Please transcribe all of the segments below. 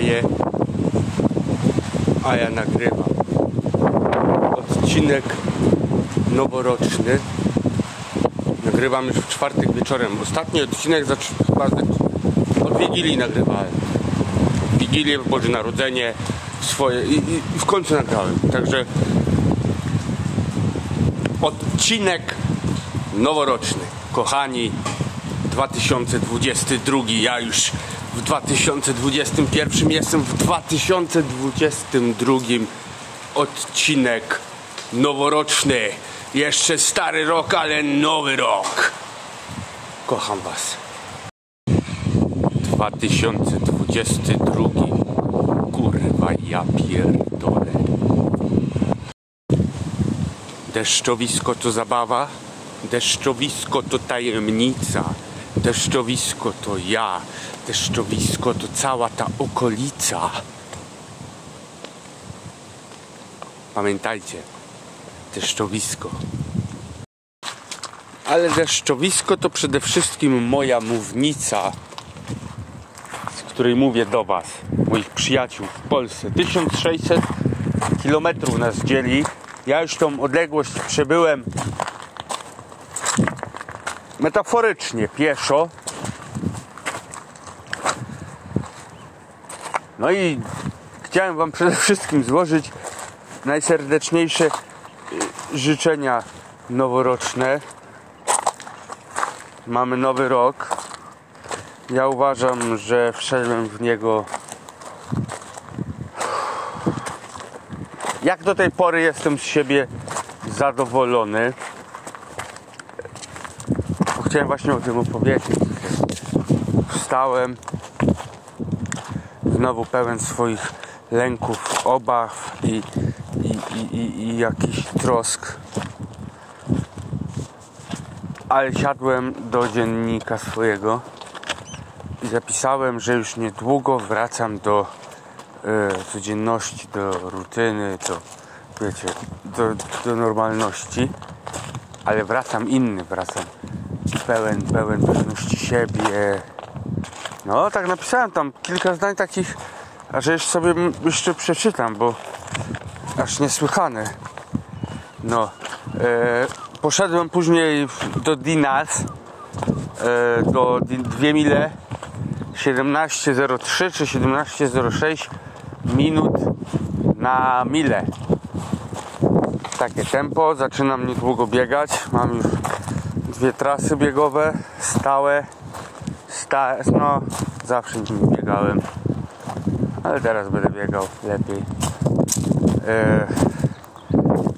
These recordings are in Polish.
dzieje, a ja nagrywam. Odcinek noworoczny. Nagrywam już w czwartek wieczorem. Ostatni odcinek zac- chyba od Wigilii nagrywałem. Wigilię, Boże Narodzenie swoje i, i w końcu nagrałem. Także odcinek noworoczny. Kochani, 2022. Ja już w 2021 jestem w 2022 odcinek noworoczny. Jeszcze stary rok, ale nowy rok. Kocham Was. 2022. Kurwa, ja pierdolę. Deszczowisko to zabawa, deszczowisko to tajemnica, deszczowisko to ja, deszczowisko to cała ta okolica. Pamiętajcie, deszczowisko. Ale deszczowisko to przede wszystkim moja mównica, z której mówię do Was, moich przyjaciół w Polsce. 1600 kilometrów nas dzieli. Ja już tą odległość przebyłem metaforycznie, pieszo. No i chciałem Wam przede wszystkim złożyć najserdeczniejsze y, życzenia noworoczne. Mamy nowy rok. Ja uważam, że wszedłem w niego jak do tej pory jestem z siebie zadowolony. Chciałem właśnie o tym opowiedzieć. Wstałem znowu pełen swoich lęków, obaw i, i, i, i, i jakichś trosk. Ale siadłem do dziennika swojego i zapisałem, że już niedługo wracam do e, codzienności, do rutyny, do, wiecie, do, do normalności, ale wracam inny, wracam pełen, pełen pewności siebie. No, tak napisałem tam kilka zdań takich, a że jeszcze sobie jeszcze przeczytam, bo aż niesłychane. No, e, poszedłem później do Dinas, e, do dwie mile 17.03 czy 17.06 minut na milę. Takie tempo, zaczynam niedługo biegać. Mam już dwie trasy biegowe, stałe. Sta no, zawsze nimi biegałem, ale teraz będę biegał lepiej. E,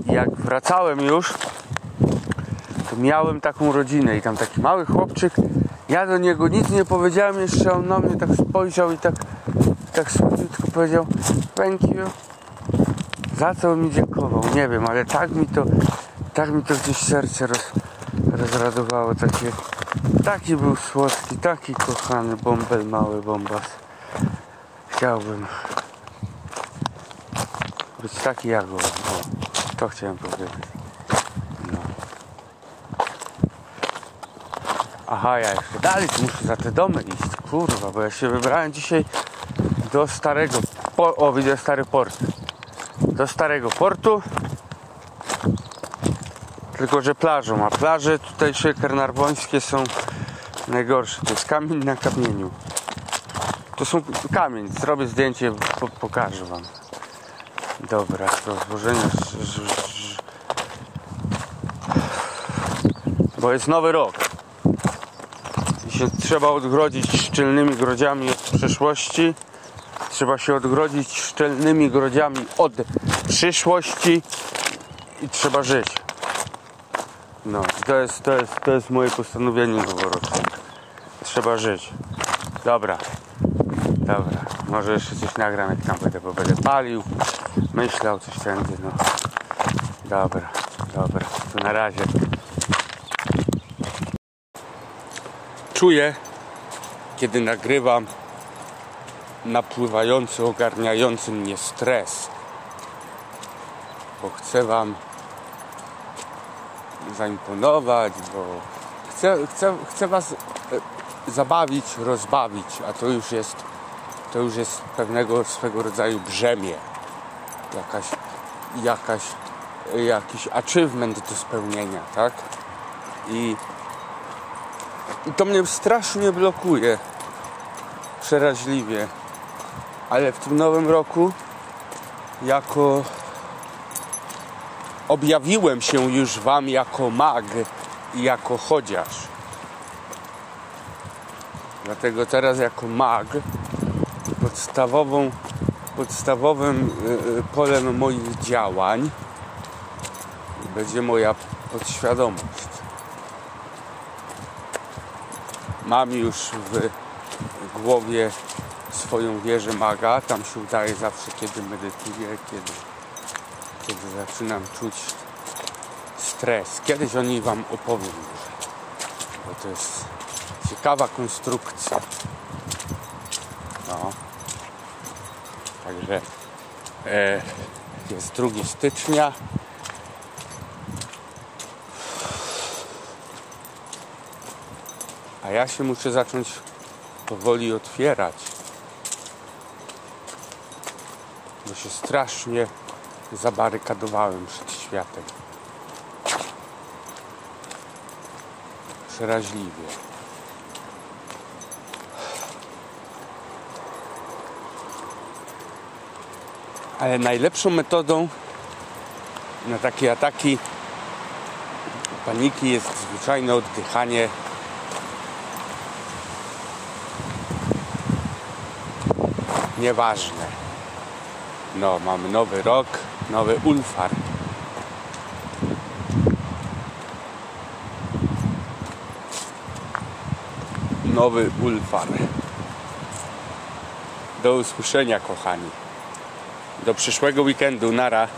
jak wracałem już, to miałem taką rodzinę i tam taki mały chłopczyk. Ja do niego nic nie powiedziałem jeszcze, on na mnie tak spojrzał i tak, tak słodko powiedział thank you. Za co mi dziękował, nie wiem, ale tak mi to, tak mi to gdzieś serce roz, rozradowało. Takie, taki był słodki, taki kochany bąbel, mały bombas. Chciałbym być taki jak on. O, to chciałem powiedzieć. No. Aha, ja jeszcze dalej muszę za te domy iść, kurwa, bo ja się wybrałem dzisiaj do starego, o widzę stary port, do starego portu, tylko że plażą, a plaże tutejsze karnarwońskie są najgorsze, to jest kamień na kamieniu. To są kamień, zrobię zdjęcie, po, pokażę wam. Dobra, ż- ż- bo jest nowy rok i się trzeba odgrodzić szczelnymi grodziami od przeszłości. Trzeba się odgrodzić szczelnymi grodziami od przyszłości i trzeba żyć. No, to jest, to jest, to jest moje postanowienie noworoczne. Trzeba żyć. Dobra. Dobra. Może jeszcze coś nagram, jak tam będę, bo będę palił, myślał coś wszędzie, no. Dobra, dobra. To na razie. Czuję, kiedy nagrywam napływający, ogarniający mnie stres. Bo chcę wam zaimponować, bo chcę, chcę, chcę was e, zabawić, rozbawić, a to już jest to już jest pewnego swego rodzaju brzemię. Jakaś, jakaś, jakiś achievement do spełnienia, tak? I, I to mnie strasznie blokuje. Przeraźliwie. Ale w tym nowym roku jako objawiłem się już wam jako mag i jako chodziarz. Dlatego teraz jako mag podstawową, podstawowym y, y, polem moich działań będzie moja podświadomość. Mam już w głowie swoją wieżę maga. Tam się udaje zawsze, kiedy medytuję, kiedy, kiedy zaczynam czuć stres. Kiedyś o niej Wam opowiem bo to jest ciekawa konstrukcja. No. Także e, jest 2 stycznia. A ja się muszę zacząć powoli otwierać. Bo się strasznie zabarykadowałem przed światem. Przeraźliwie. Ale najlepszą metodą na takie ataki paniki jest zwyczajne oddychanie nieważne. No, mamy nowy rok, nowy Ulfar. Nowy Ulfar. Do usłyszenia, kochani. Do przyszłego weekendu. Nara.